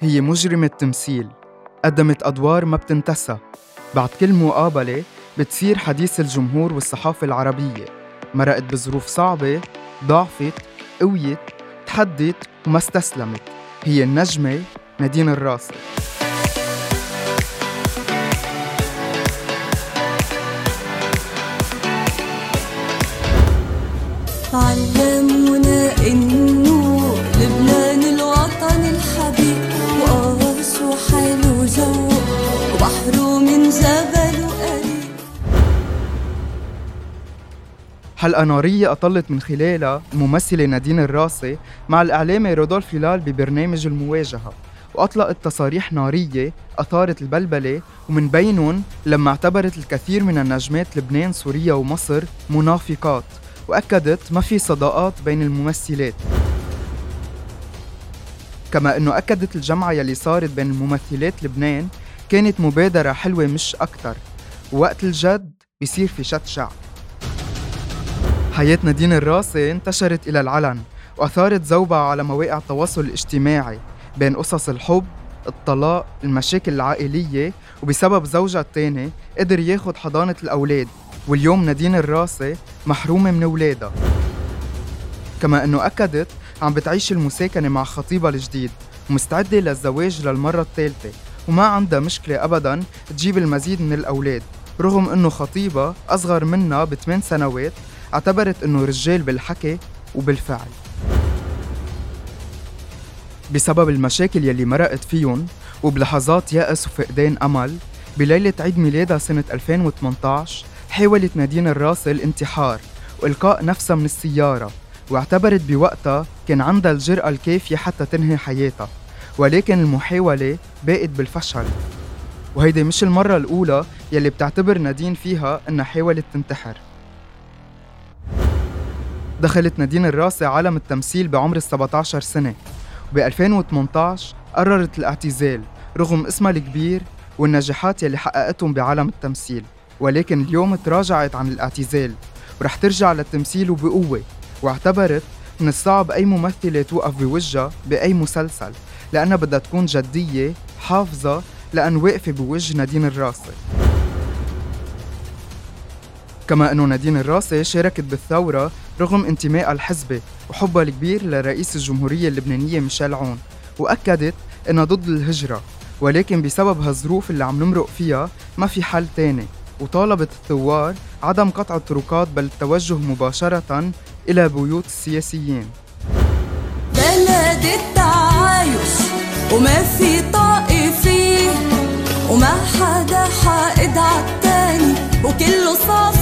هي مجرمة تمثيل. قدمت أدوار ما بتنتسى. بعد كل مقابلة بتصير حديث الجمهور والصحافة العربية. مرقت بظروف صعبة ضعفت قويت تحدت وما استسلمت. هي النجمة نادين الراسي علمونا انه حلقة نارية أطلت من خلالها الممثلة نادين الراسي مع الإعلامي رودولف هلال ببرنامج المواجهة وأطلقت تصاريح نارية أثارت البلبلة ومن بينهم لما اعتبرت الكثير من النجمات لبنان سوريا ومصر منافقات وأكدت ما في صداقات بين الممثلات. كما أنه أكدت الجمعة يلي صارت بين الممثلات لبنان كانت مبادرة حلوة مش أكتر ووقت الجد بيصير في شت شعب. حياة نادين الراسي انتشرت إلى العلن وأثارت زوبعة على مواقع التواصل الاجتماعي بين قصص الحب الطلاق المشاكل العائلية وبسبب زوجها الثاني قدر ياخد حضانة الأولاد واليوم نادين الراسي محرومة من أولادها. كما أنه أكدت عم بتعيش المساكنة مع خطيبها الجديد ومستعدة للزواج للمرة الثالثة وما عندها مشكلة أبدا تجيب المزيد من الأولاد رغم أنه خطيبها أصغر منها بثمان سنوات اعتبرت أنه رجال بالحكي وبالفعل. بسبب المشاكل يلي مرقت فيهم وبلحظات يأس وفقدان أمل بليلة عيد ميلادها سنة 2018 حاولت نادين الراسل الانتحار وإلقاء نفسها من السيارة واعتبرت بوقتها كان عندها الجرأة الكافية حتى تنهي حياتها ولكن المحاولة باقت بالفشل. وهيدي مش المرة الأولى يلي بتعتبر نادين فيها إنها حاولت تنتحر. دخلت نادين الراسي عالم التمثيل بعمر ال 17 سنة وب 2018 قررت الاعتزال رغم اسمها الكبير والنجاحات يلي حققتهم بعالم التمثيل. ولكن اليوم تراجعت عن الاعتزال ورح ترجع للتمثيل وبقوة واعتبرت من الصعب أي ممثلة توقف بوجهها بأي مسلسل لأنها بدها تكون جدية حافظة لأن واقفة بوجه نادين الراسي كما أنه نادين الراسي شاركت بالثورة رغم انتمائها الحزبي وحبها الكبير لرئيس الجمهورية اللبنانية ميشيل عون وأكدت أنها ضد الهجرة ولكن بسبب هالظروف اللي عم نمرق فيها ما في حل تاني وطالبت الثوار عدم قطع الطرقات بل التوجه مباشرة إلى بيوت السياسيين. بلد التعايش وما في طائفية وما حدا حائد عالتاني وكله صافي.